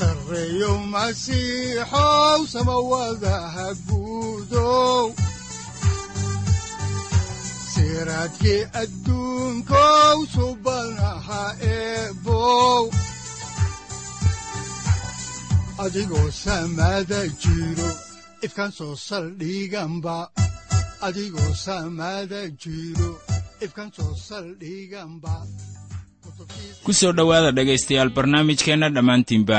sareyow masiixow samawadaha guudow siraadkii adduunkow subanaha ku soo dhowaada dhegaystayaal barnaamijkeenna dhammaantiinba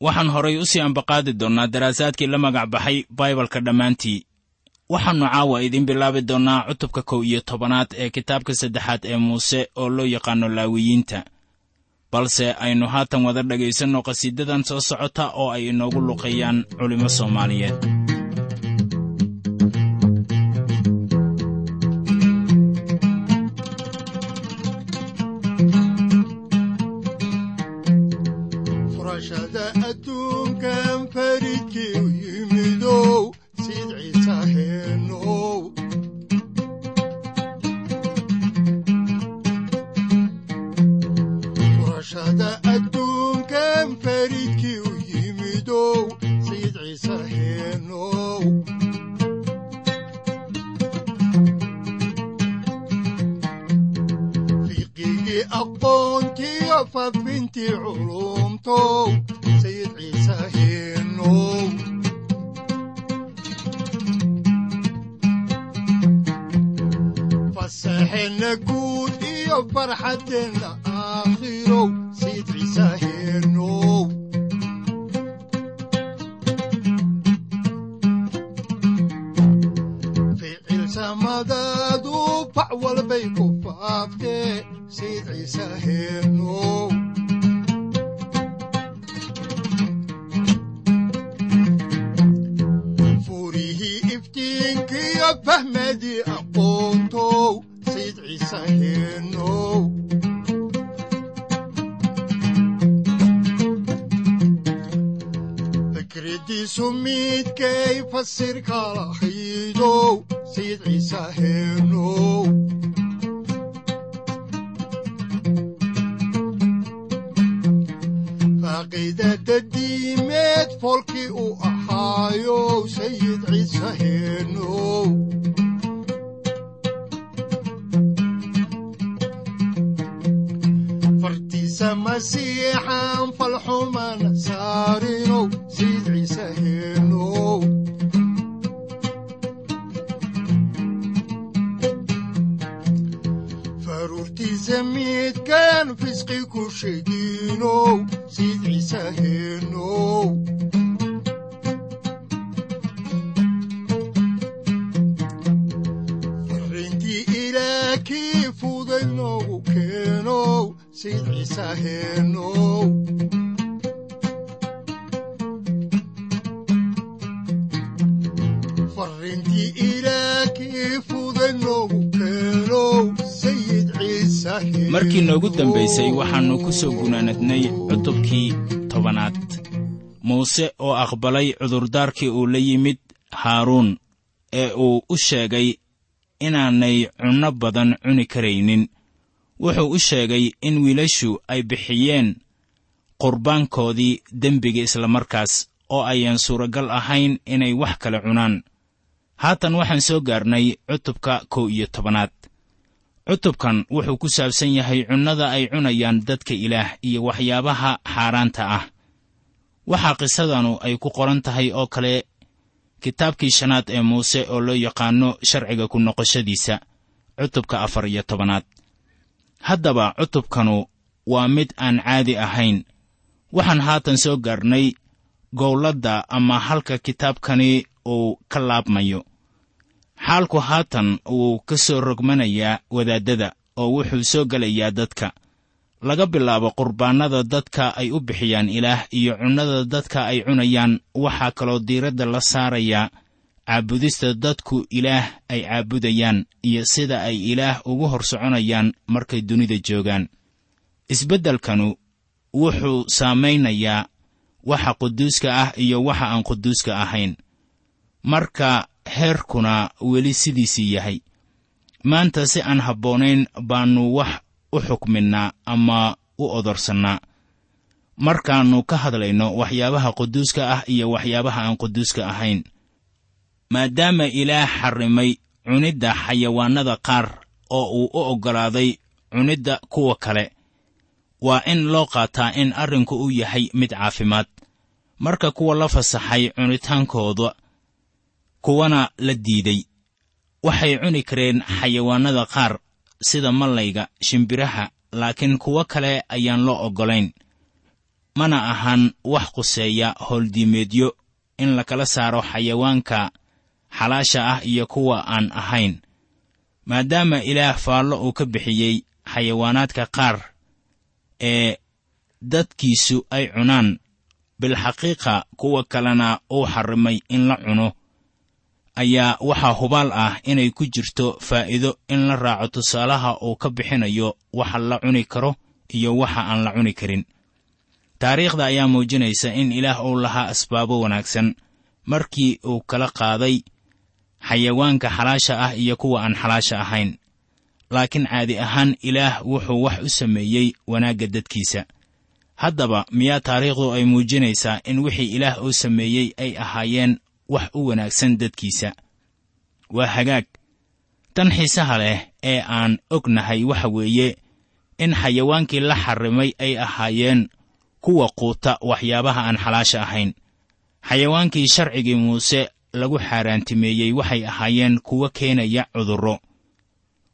waxaan horay u sii ambaqaadi doonnaa daraasaadkii la magac baxay baibalka dhammaantii. Waxaannu caawa idiin bilaabi doonnaa cutubka kow iyo tobanaad ee kitaabka saddexaad ee muuse oo loo yaqaanno laawiyiinta. Balse aynu haatan wada dhegaysanno qhasiidadan soo socota oo ay inoogu luqeeyaan culimmo soomaaliyeed aqoontiyo fadbintii culumtow sayid ciise heenow fasaxeenna guud iyo farxaddeenna aakhirow sayid ciise heenow ficil samadaadu fac walbay midkay fasirka lahaydow sayid ciise heenow faaqidada diimeed markii noogu dambaysay waxaannu ku soo gunaanadnay cutubkii tobanaad. Muuse oo aqbalay cudurdaarkii uu la yimid haaruun ee uu u sheegay inaanay cunno badan cuni karaynin wuxuu u sheegay in wiilashu ay bixiyeen qurbaankoodii dembiga islamarkaas oo ayaan suuragal ahayn inay wax kale cunaan. Haatan waxaan soo gaarnay cutubka kow iyo tobanaad. Cutubkan wuxuu ku saabsan yahay cunnada ay cunayaan dadka ilaah iyo waxyaabaha xaaraanta ah. Waxaa qisadanu ay ku qoran tahay oo kale kitaabkii shanaad ee muuse oo loo yaqaanno sharciga ku noqoshadiisa. Cutubka afar iyo tobanaad haddaba cutubkanu waa mid aan caadi ahayn. Waxaan haatan soo gaarnay gowladda ama halka kitaabkani uu ka laabmayo. Xaalku haatan wuu ka soo rogmanayaa wadaaddada oo wuxuu soo gelayaa dadka. Laga bilaabo qurbaannada dadka ay u bixiyaan ilaah iyo cunnada dadka ay cunayaan waxaa kaloo diiradda la saarayaa caabudista dadku ilaah ay caabudayaan iyo sida ay ilaah ugu hor soconayaan markay dunida joogaan. Isbeddelkanu wuxuu saamaynayaa waxa quduuska ah iyo waxa aan quduuska ahayn. Marka heerkuna weli sidiisii yahay. Maanta si aan habboonayn baannu wax u xukminnaa ama u odorsannaa. Markaannu ka hadlayno waxyaabaha quduuska ah iyo waxyaabaha aan quduuska ahayn maadaama ilaah xarrimay cunidda xayawaannada qaar oo uu u oggolaaday cunidda kuwa kale. Waa in loo qaataa in arrinku u yahay mid caafimaad. Marka kuwa la fasaxay cunitaankooda kuwana la diiday. Waxay cuni kareen xayawaannada qaar sida mallayga shimbiraha laakiin kuwo kale ayaan loo oggolayn. Mana ahan wax quseeya howldiimeedyo in lakala saaro xayawaanka xalaasha ah iyo kuwa aan ahayn. Maadaama ilaah faallo uu ka bixiyey xayawaanaadka qaar ee dadkiisu ay cunaan bilxaqiiqa kuwa kalena uu xarrimay in la cuno ayaa waxaa hubaal ah inay ku jirto faa'iido in la raaco tusaalaha uu ka bixinayo waxa la cuni karo iyo waxa aan la cuni karin. Taariikhda ayaa muujinaysa in ilaah uu lahaa asbaabo wanaagsan. Markii uu kala qaaday xayawaanka xalaasha ah iyo kuwa aan xalaasha ahayn. Laakiin caadi ahaan ilaah wuxuu wax u sameeyey wanaagga dadkiisa. Haddaba miyaa taariikhdu ay muujinaysaa in wixii ilaah uu sameeyey ay ahaayeen wax u wanaagsan dadkiisa? Waa hagaag. Tan xiisaha leh ee aan ognahay waxa weeye in xayawaankii la xarrimay ay ahaayeen kuwa quuta waxyaabaha aan xalaasha ahayn. Xayawaankii sharcigii muuse lagu xaaraantimeeyey waxay ahaayeen kuwo keenaya cudurro.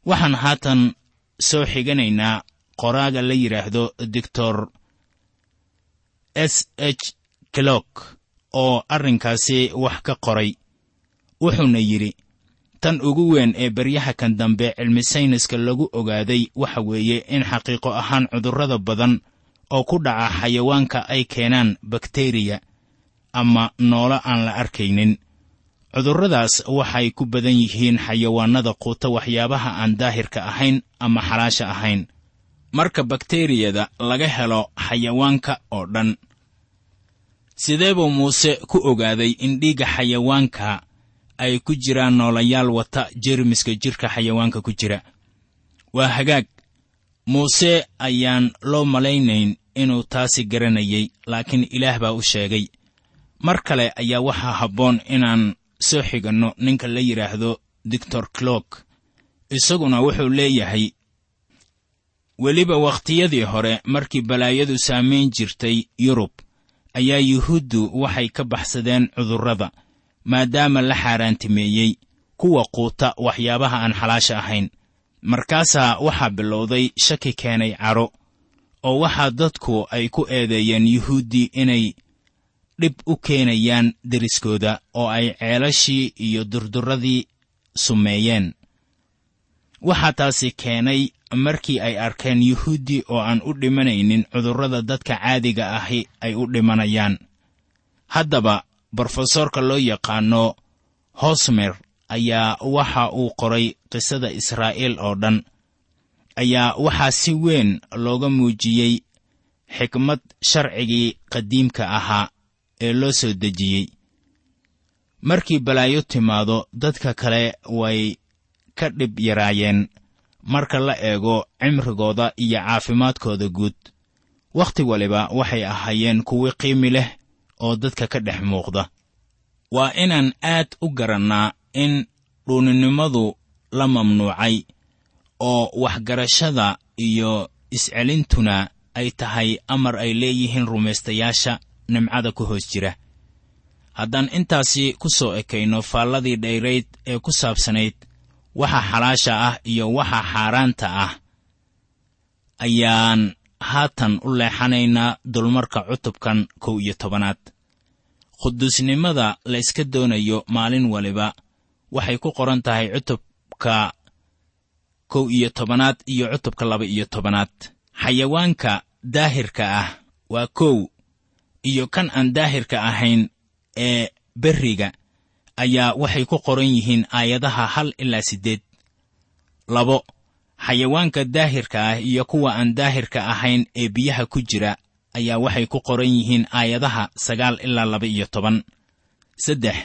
Waxaan haatan soo xiganaynaa qoraaga la yidhaahdo doctor s h clock oo arrinkaasi wax ka qoray. Wuxuuna yidhi tan ugu weyn ee baryaha kan dambe cilmi sayniska lagu ogaaday waxa weeye in xaqiiqo ahaan cudurrada badan oo ku dhaca xayawaanka ay keenaan bakteriya ama noolo aan la arkaynin cudurradaas waxay ku badan yihiin xayawaannada quuta waxyaabaha aan daahirka ahayn ama xalaasha ahayn. Marka bakteriyada laga helo xayawaanka oo dhan sidee buu muuse ku ogaaday in dhiigga xayawaanka ay ku jiraan noolayaal wata jeermiska jidhka xayawaanka ku jira? Waa hagaag. Muuse ayaan loo malaynayn inuu taasi garanayay laakiin ilaah baa u sheegay. Mar kale ayaa waxaa habboon inaan soo xiganno ninka la yidhaahdo doctor clock. Isaguna wuxuu leeyahay weliba wakhtiyadii hore markii balaayadu saamayn jirtay yurub ayaa yuhuuddu waxay ka baxsadeen cudurrada maadaama la xaaraantimeeyey kuwa quuta waxyaabaha aan xalaasha ahayn. Markaasaa waxaa bilowday shaki keenay cadho oo waxaa dadku ay ku eedeeyeen yuhuuddii inay dhib u keenayaan deriskooda oo ay ceelashii iyo durdurradii sumeeyeen. Waxaa taasi keenay markii ay arkeen yuhuuddi oo aan u dhimanaynin cudurrada dadka caadiga ahi ay u dhimanayaan. Haddaba brofesorka loo yaqaano hosmer ayaa waxa uu qoray qisada israa'iil oo dhan ayaa waxaa si weyn looga muujiyey xikmad sharcigii qadiimka ahaa ee loo soo dejiyey. Markii balaayo timaado dadka kale way ka dhib yaraayeen. Marka la eego cimrigooda iyo caafimaadkooda guud wakhti waliba waxay ahaayeen kuwi qiimi leh oo dadka ka dhex muuqda. Waa inaan aad u garannaa in dhuuninimadu la mamnuucay oo waxgarashada iyo iscelintuna ay tahay amar ay leeyihiin rumaystayaasha nimcada ku hoos jira. Haddaan intaasi ku soo ekayno faalladii dhayrayd ee ku saabsanayd waxa xalaasha ah iyo waxa xaaraanta ah ayaan haatan u leexanaynaa dulmarka cutubkan kow iyo tobanaad. Quduusnimada layska doonayo maalin waliba waxay ku qoran tahay cutubka kow iyo tobanaad iyo cutubka laba iyo tobanaad. Xayawaanka daahirka ah waa kow iyo kan aan daahirka ahayn ee berriga ayaa waxay ku qoran yihiin aayadaha hal ilaa siddeed. Labo xayawaanka daahirka ah iyo kuwa aan daahirka ahayn ee biyaha ku jira ayaa waxay ku qoran yihiin aayadaha sagaal ilaa laba iyo toban. Saddex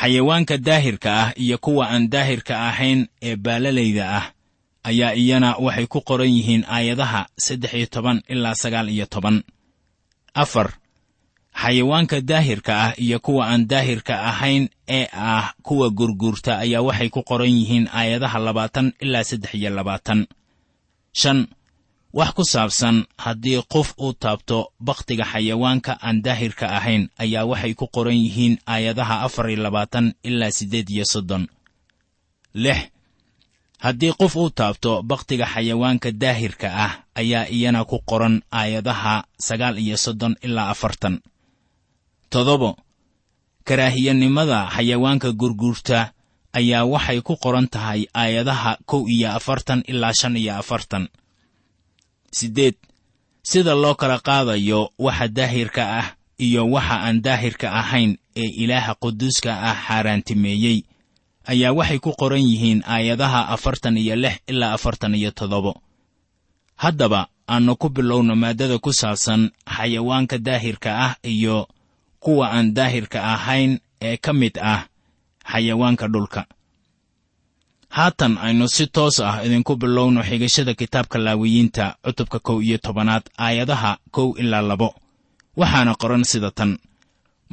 xayawaanka daahirka ah iyo kuwa aan daahirka ahayn ee baalalayda ah ayaa iyana waxay ku qoran yihiin aayadaha saddex iyo toban ilaa sagaal iyo toban. Afar xayawaanka daahirka ah iyo kuwa aan daahirka ahayn ee ah kuwa gurguurta ayaa waxay ku qoran yihiin aayadaha labaatan ilaa saddex iyo labaatan. Shan wax ku saabsan haddii qof uu taabto bakhtiga xayawaanka aan daahirka ahayn ayaa waxay ku qoran yihiin aayadaha afar iyo labaatan ilaa siddeed iyo soddon. Lix haddii qof uu taabto bakhtiga xayawaanka daahirka ah ayaa iyana ku qoran aayadaha sagaal iyo soddon ilaa afartan toddobo. Karaahiyanimada xayawaanka gurguurta ayaa waxay ku qoran tahay aayadaha kow iyo afartan ilaa shan iyo afartan. Siddeed sida loo kala qaadayo waxa daahirka ah iyo waxa aan daahirka ahayn ee ilaaha quduuska ah xaaraantimeeyey ayaa waxay ku qoran yihiin aayadaha afartan iyo lix ilaa afartan iyo toddobo. Haddaba aannu ku bilowno maaddada ku saabsan xayawaanka daahirka ah iyo kuwa aan daahirka ahayn ee ka mid ah xayawaanka dhulka. Haatan aynu si toos ah idinku bilowno xigashada kitaabka laawiyiinta cutubka kow iyo tobanaad aayadaha kow ilaa labo. Waxaana qoran sida tan.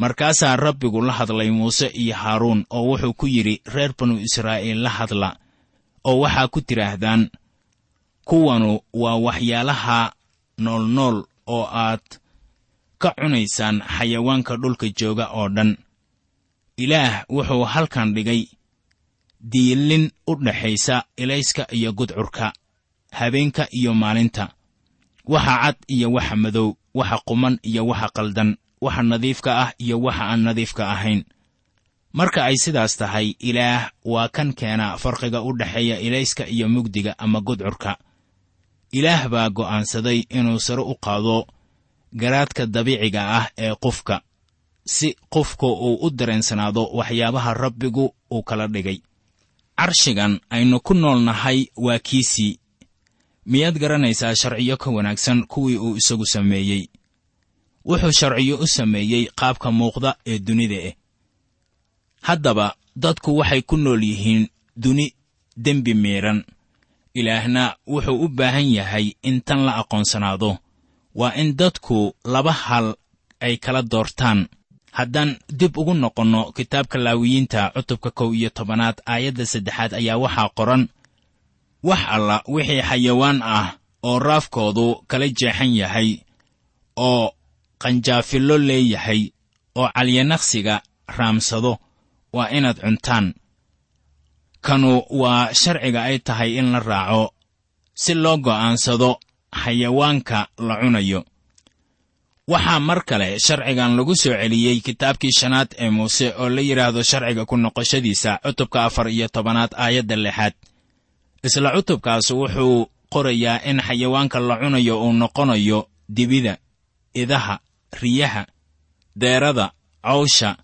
Markaasaa rabbigu la hadlay muuse iyo haaruun oo wuxuu ku yidhi reer banu israa'iil la hadla oo waxaa ku tidhaahdaan kuwanu waa waxyaalaha noolnool oo aad ka cunaysaan xayawaanka dhulka jooga oo dhan. Ilaah wuxuu halkan dhigay diilin u dhaxaysa ilayska iyo gudcurka habeenka iyo maalinta. Waxa cad iyo waxa madow waxa quman iyo waxa qaldan waxa nadiifka ah iyo waxa aan nadiifka ahayn. Marka ay sidaas tahay ilaah waa kan keena farqiga u dhexeeya ilayska iyo mugdiga ama gudcurka. Ilaah baa go'aansaday inuu sare u qaado garaadka dabiiciga ah ee qofka si qofku uu u dareensanaado waxyaabaha rabbigu uu kala dhigay. Carshigan aynu ku nool nahay waa kiisii miyaad garanaysaa sharciyo ka wanaagsan kuwii uu isagu sameeyey? Wuxuu sharciyo u sameeyey qaabka muuqda ee dunida eh. Haddaba dadku waxay ku nool yihiin duni dembi miidhan ilaahna wuxuu u baahan yahay in tan la aqoonsanaado waa in dadku laba hal ay kala doortaan. Haddaan dib ugu noqonno kitaabka laawiyiinta cutubka kow iyo tobanaad aayadda saddexaad ayaa waxaa qoran wax alla wixii xayawaan ah oo raafkoodu kala jeexan yahay oo qanjaafillo leeyahay oo calyanaqsiga raamsado waa inaad cuntaan. Kanu waa sharciga ay tahay in la raaco si loo go'aansado xayawaanka la cunayo. Waxaa mar kale sharcigan lagu soo celiyey kitaabkii shanaad ee muuse oo la yidhaahdo sharciga ku noqoshadiisa cutubka afar iyo tobanaad aayadda lixaad. Isla cutubkaas wuxuu qorayaa in xayawaanka la cunayo uu noqonayo dibida idaha riyaha deerada cawsha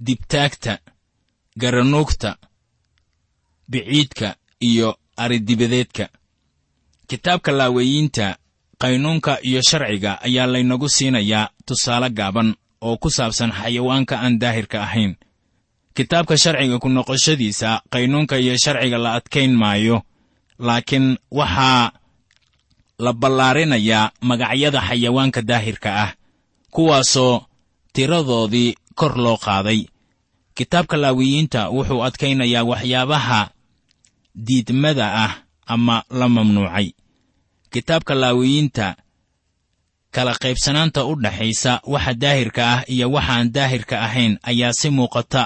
dibtaagta garanuugta biciidka iyo aridibadeedka kitaabka laaweeyiinta qaynuunka iyo sharciga ayaa laynagu siinayaa tusaale gaaban oo ku saabsan xayawaanka aan daahirka ahayn. Kitaabka sharciga ku noqoshadiisa qaynuunka iyo sharciga la adkayn maayo laakiin waxaa la ballaarinayaa magacyada xayawaanka daahirka ah kuwaasoo tiradoodii kor loo qaaday. Kitaabka laawiyiinta wuxuu adkaynayaa waxyaabaha diidmada ah ama la mamnuucay kitaabka laawiyiinta kala qaybsanaanta u dhaxaysa waxa daahirka ah iyo waxa aan daahirka ahayn ayaa si muuqata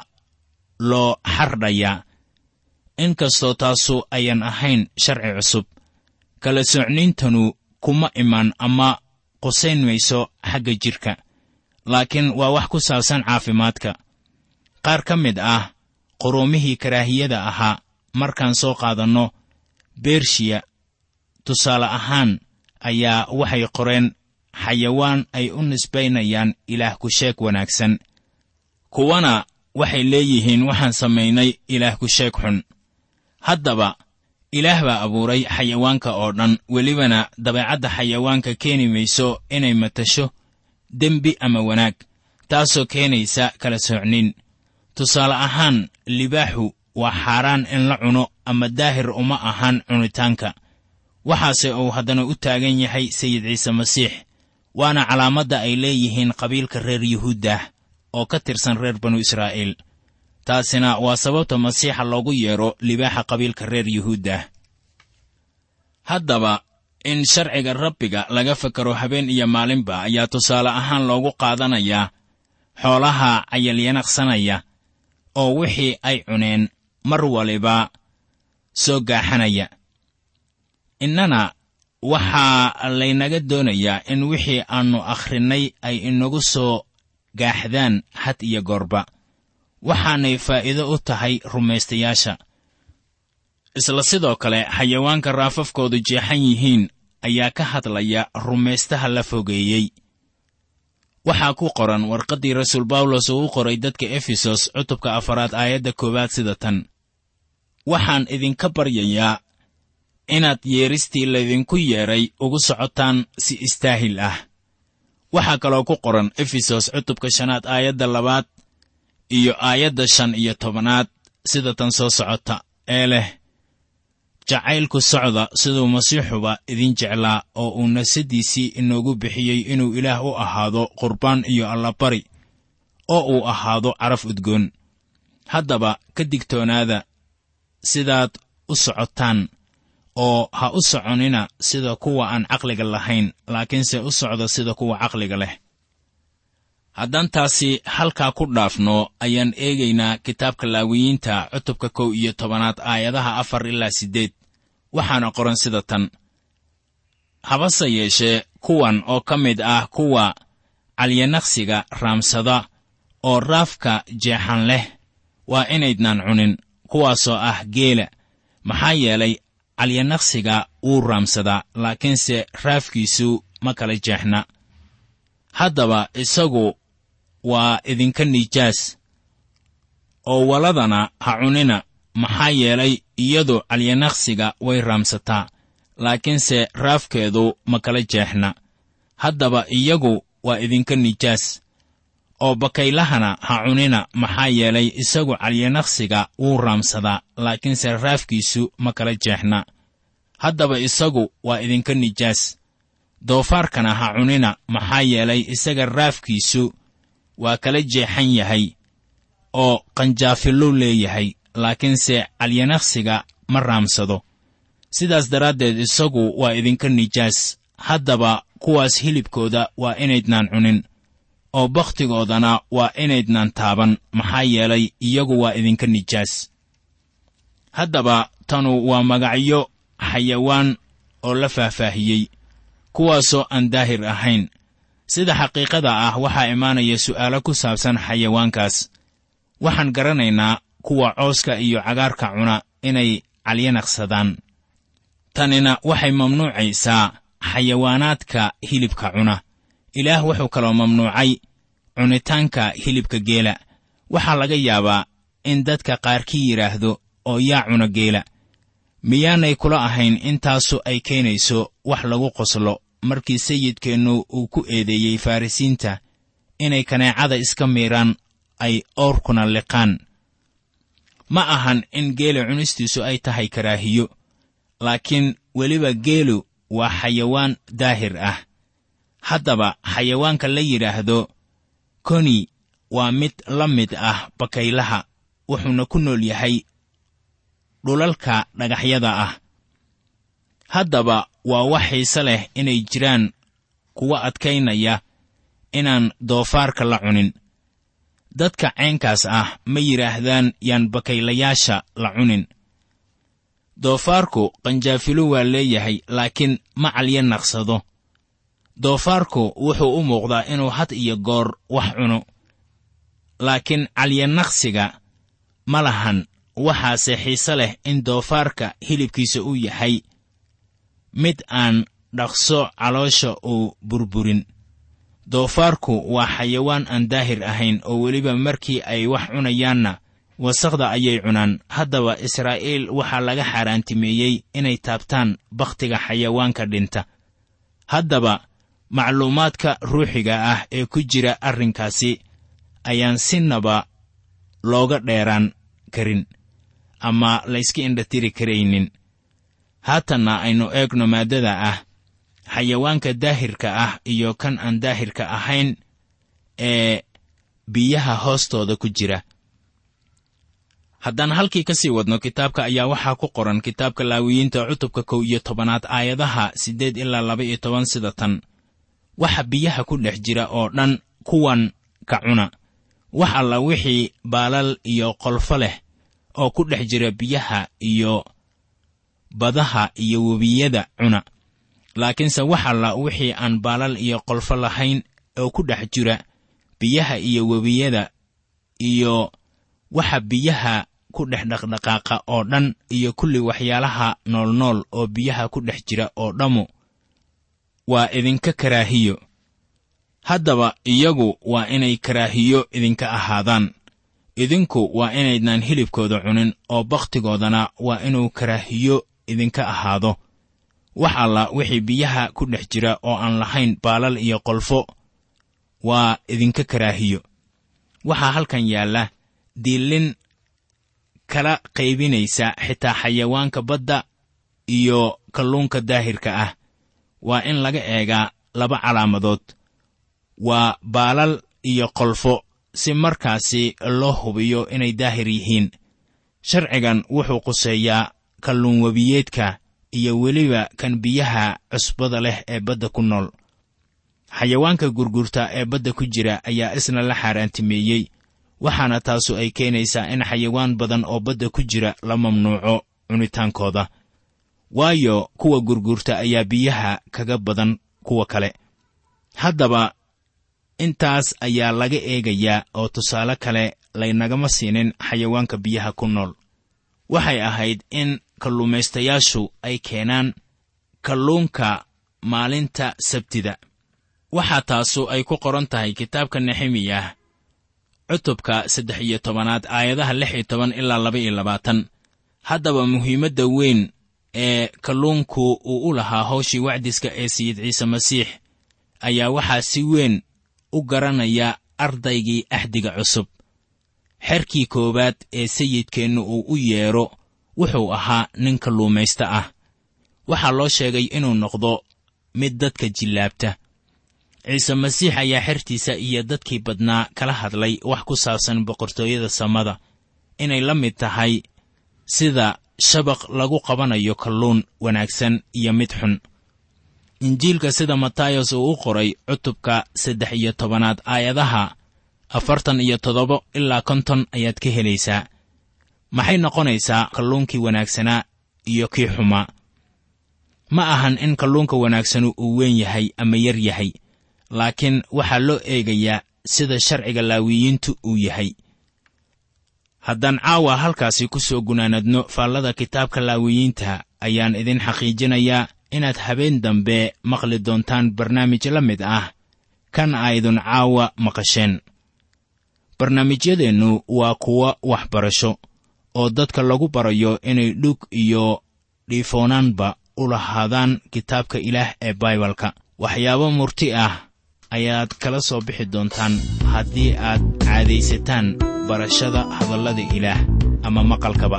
loo xardhayaa. Inkastoo taasu ayan ahayn sharci cusub kala socnayntanu kuma iman ama qusayn mayso xagga jidhka laakiin waa wax ku saabsan caafimaadka. Qaar ka mid ah quruumihii karaahiyada ahaa markaan soo qaadanno bershiya tusaale ahaan ayaa waxay qoreen xayawaan ay u nisbaynayaan ilaah ku sheeg wanaagsan. Kuwana waxay leeyihiin waxaan samaynay ilaah ku sheeg xun. Haddaba ilaah baa abuuray xayawaanka oo dhan welibana dabeecadda xayawaanka keeni mayso inay matasho dembi ama wanaag taasoo keenaysa kala soocnin. Tusaale ahaan libaaxu waa xaaraan in la cuno ama daahir uma ahan cunitaanka waxaase uu haddana u taagan yahay sayid ciise masiix waana calaamadda ay leeyihiin qabiilka reer yuhuuddah oo ka tirsan reer banu israa'iil. Taasina waa sababta masiixa loogu yeedho libaaxa qabiilka reer yuhuuddah haddaba in sharciga rabbiga laga fakaro habeen iyo maalinba ayaa tusaale ahaan loogu qaadanayaa xoolaha cayalyanaqsanaya oo wixii ay cuneen mar waliba soo gaaxanaya innana waxaa laynaga doonayaa in wixii aannu akhrinnay ay inagu soo gaaxdaan had iyo goorba. Waxaanay faa'iido u tahay rumaystayaasha. Isla sidoo kale xayawaanka raafafkoodu jeexan yihiin ayaa ka hadlaya rumaystaha la fogeeyey. Waxaa ku qoran warqaddii rasuul bawlos uu u qoray dadka efesos cutubka afaraad aayadda koowaad sida tan. Waxaan idinka baryayaa inaad yeeristii laydinku yeedhay ugu socotaan si istaahil ah. Waxaa kaloo ku qoran efesos cutubka shanaad aayadda labaad iyo aayadda shan iyo tobanaad sida tan soo socota ee leh jacaylku socda siduu masiixuba idin jeclaa oo uu nafsaddiisii inoogu bixiyey inuu ilaah u ahaado qurbaan iyo allabari oo uu ahaado caraf udgoon. Haddaba ka digtoonaada sidaad u socotaan oo ha u soconina sida kuwa aan caqliga lahayn laakiinse u socda sida kuwa caqliga leh. Haddaan taasi halkaa ku dhaafno ayaan eegaynaa kitaabka laawiyiinta cutubka kow iyo tobanaad aayadaha afar ilaa siddeed. Waxaana qoran sida tan. Habase yeeshee kuwan oo ka mid ah kuwa calyanaqsiga raamsada oo raafka jeexan leh waa inaydnaan cunin kuwaasoo ah geela. Maxaa yeelay calyanaqsiga wuu raamsadaa laakiinse raafkiisu ma kala jeexna. Haddaba isagu waa idinka nijaas oo waladana ha cunina. Maxaa yeelay iyadu calyanaqsiga way raamsataa laakiinse raafkeedu ma kala jeexna. Haddaba iyagu waa idinka nijaas oo bakaylahana ha cunina maxaa yeelay isagu calyanaqsiga wuu raamsadaa laakiinse raafkiisu ma kala jeexna. Haddaba isagu waa idinka nijaas. Doofaarkana ha cunina maxaa yeelay isaga raafkiisu waa kala jeexan yahay oo qanjaafillow leeyahay laakiinse calyanaqsiga ma raamsado. Sidaas daraaddeed isagu waa idinka nijaas. Haddaba kuwaas hilibkooda waa inaydnaan cunin oo bakhtigoodana waa inaydnaan taaban. Maxaa yeelay iyagu waa idinka nijaas. Haddaba tanu waa magacyo xayawaan oo la faahfaahiyey kuwaasoo aan daahir ahayn. Sida xaqiiqada ah waxaa imaanaya su'aalo ku saabsan xayawaankaas. Waxaan garanaynaa kuwa cooska iyo cagaarka cuna inay calyanaqsadaan. Tanina waxay mamnuucaysaa xayawaanaadka hilibka cuna ilaah wuxuu kaloo mamnuucay cunitaanka hilibka geela. Waxaa laga yaabaa in dadka qaarkii yidhaahdo oo yaa cuna geela. Miyaanay kula ahayn intaasu ay keenayso wax lagu qoslo markii sayidkeennu uu ku eedeeyey farrisiinta inay kaneecada iska miiraan ay oorkuna liqaan. Ma ahan in geela cunistiisu ay tahay karaahiyo laakiin weliba geelu waa xayawaan daahir ah haddaba xayawaanka la yidhaahdo koni waa mid la mid ah bakaylaha wuxuuna ku nool yahay dhulalka dhagaxyada ah. Haddaba waa wax xiise leh inay jiraan kuwa adkaynaya inaan doofaarka la cunin. Dadka caynkaas ah ma yidhaahdaan yaan bakaylayaasha la cunin. Doofaarku qanjaafilo waa leeyahay laakiin ma calya naqsado doofaarku wuxuu u muuqdaa inuu had iyo goor wax cuno. Laakiin calyanaqsiga ma lahan waxaase xiise leh in doofaarka hilibkiisa uu yahay. Mid aan dhaqso caloosha uu burburin. Doofaarku waa xayawaan aan daahir ahayn oo weliba markii ay wax cunayaanna wasakhda ayay cunaan. Haddaba israa'iil waxaa laga xaaraantimeeyey inay taabtaan bakhtiga xayawaanka dhinta. Haddaba macluumaadka ruuxiga ah ee ku jira arrinkaasi ayaan sinaba looga dheeraan karin ama layska indhatiri karaynin. Haatanna aynu eegno maaddada ah xayawaanka daahirka ah iyo kan aan daahirka ahayn ee biyaha hoostooda ku jira. Haddaan halkii ka sii wadno kitaabka ayaa waxaa ku qoran kitaabka laawiyiinta cutubka kow iyo tobanaad aayadaha siddeed ilaa laba iyo toban sida tan waxa biyaha ku dhex jira oo dhan kuwan ka cuna. Wax alla wixii baalal iyo qolfo leh oo ku dhex jira biyaha iyo badaha iyo webiyada cuna. Laakiinse wax alla wixii aan baalal iyo qolfo lahayn oo ku dhex jira biyaha iyo webiyada iyo waxa biyaha ku dhex dhaqdhaqaaqa oo dhan iyo kulli waxyaalaha noolnool oo biyaha ku dhex jira oo dhammu waa idinka karaahiyo. Haddaba iyagu waa inay karaahiyo idinka ahaadaan. Idinku waa inaydnaan hilibkooda cunin oo bakhtigoodana waa inuu karaahiyo idinka ahaado. Wax alla wixii biyaha ku dhex jira oo aan lahayn baalal iyo qolfo waa idinka karaahiyo. Waxaa halkan yaalla diillin kala qaybinaysa xitaa xayawaanka badda iyo kalluunka daahirka ah waa in laga eegaa laba calaamadood. Waa baalal iyo qolfo si markaasi loo hubiyo inay daahir yihiin. Sharcigan wuxuu quseeyaa kalluun webiyeedka iyo weliba kan biyaha cusbada leh ee badda ku nool. Xayawaanka gurgurta ee badda ku jira ayaa isna la xaaraantimeeyey waxaana taasu ay keenaysaa in xayawaan badan oo badda ku jira la mamnuuco cunitaankooda waayo kuwa gurgurta ayaa biyaha kaga badan kuwa kale. Haddaba intaas ayaa laga eegayaa oo tusaale kale laynagama siinin xayawaanka biyaha ku nool. Waxay ahayd in kalluumaystayaashu ay keenaan kalluunka maalinta sabtida. Waxaa taasu ay ku qoran tahay kitaabka nexemiyah cutubka saddex iyo tobanaad aayadaha lix iyo toban ilaa laba iyo labaatan. Haddaba muhiimadda weyn ee kalluunku uu u lahaa hawshii wacdiska ee sayid ciise masiix ayaa waxaa si weyn u garanaya ardaygii axdiga cusub. Xerkii koowaad ee sayidkeennu uu u yeedho wuxuu ahaa nin kalluumaysta ah. Waxaa loo sheegay inuu noqdo mid dadka jillaabta. Ciise masiix ayaa xertiisa iyo dadkii badnaa kala hadlay wax ku saabsan boqortooyada samada inay la mid tahay sida shabaq lagu qabanayo kalluun wanaagsan iyo mid xun. Injiilka sida matayos uu u qoray cutubka saddex iyo tobanaad aayadaha afartan iyo toddoba ilaa konton ayaad ka helaysaa. Maxay noqonaysaa kalluunkii wanaagsanaa iyo kii xumaa ma ahan in kalluunka wanaagsanu uu weyn yahay ama yar yahay laakiin waxaa loo eegayaa sida sharciga laawiyiintu uu yahay haddaan caawa halkaasi ku soo gunaanadno faallada kitaabka laawiyiinta ayaan idin xaqiijinayaa inaad habeen dambe maqli doontaan barnaamij la mid ah kan aydun caawa maqasheen. Barnaamijyadeennu waa kuwo waxbarasho oo dadka lagu barayo inay dhug iyo dhiifoonaanba u lahaadaan kitaabka ilaah ee baibalka. Waxyaabo murti ah ayaad kala soo bixi doontaan haddii aad caadaysataan barashada hadallada ilaah ama maqalkaba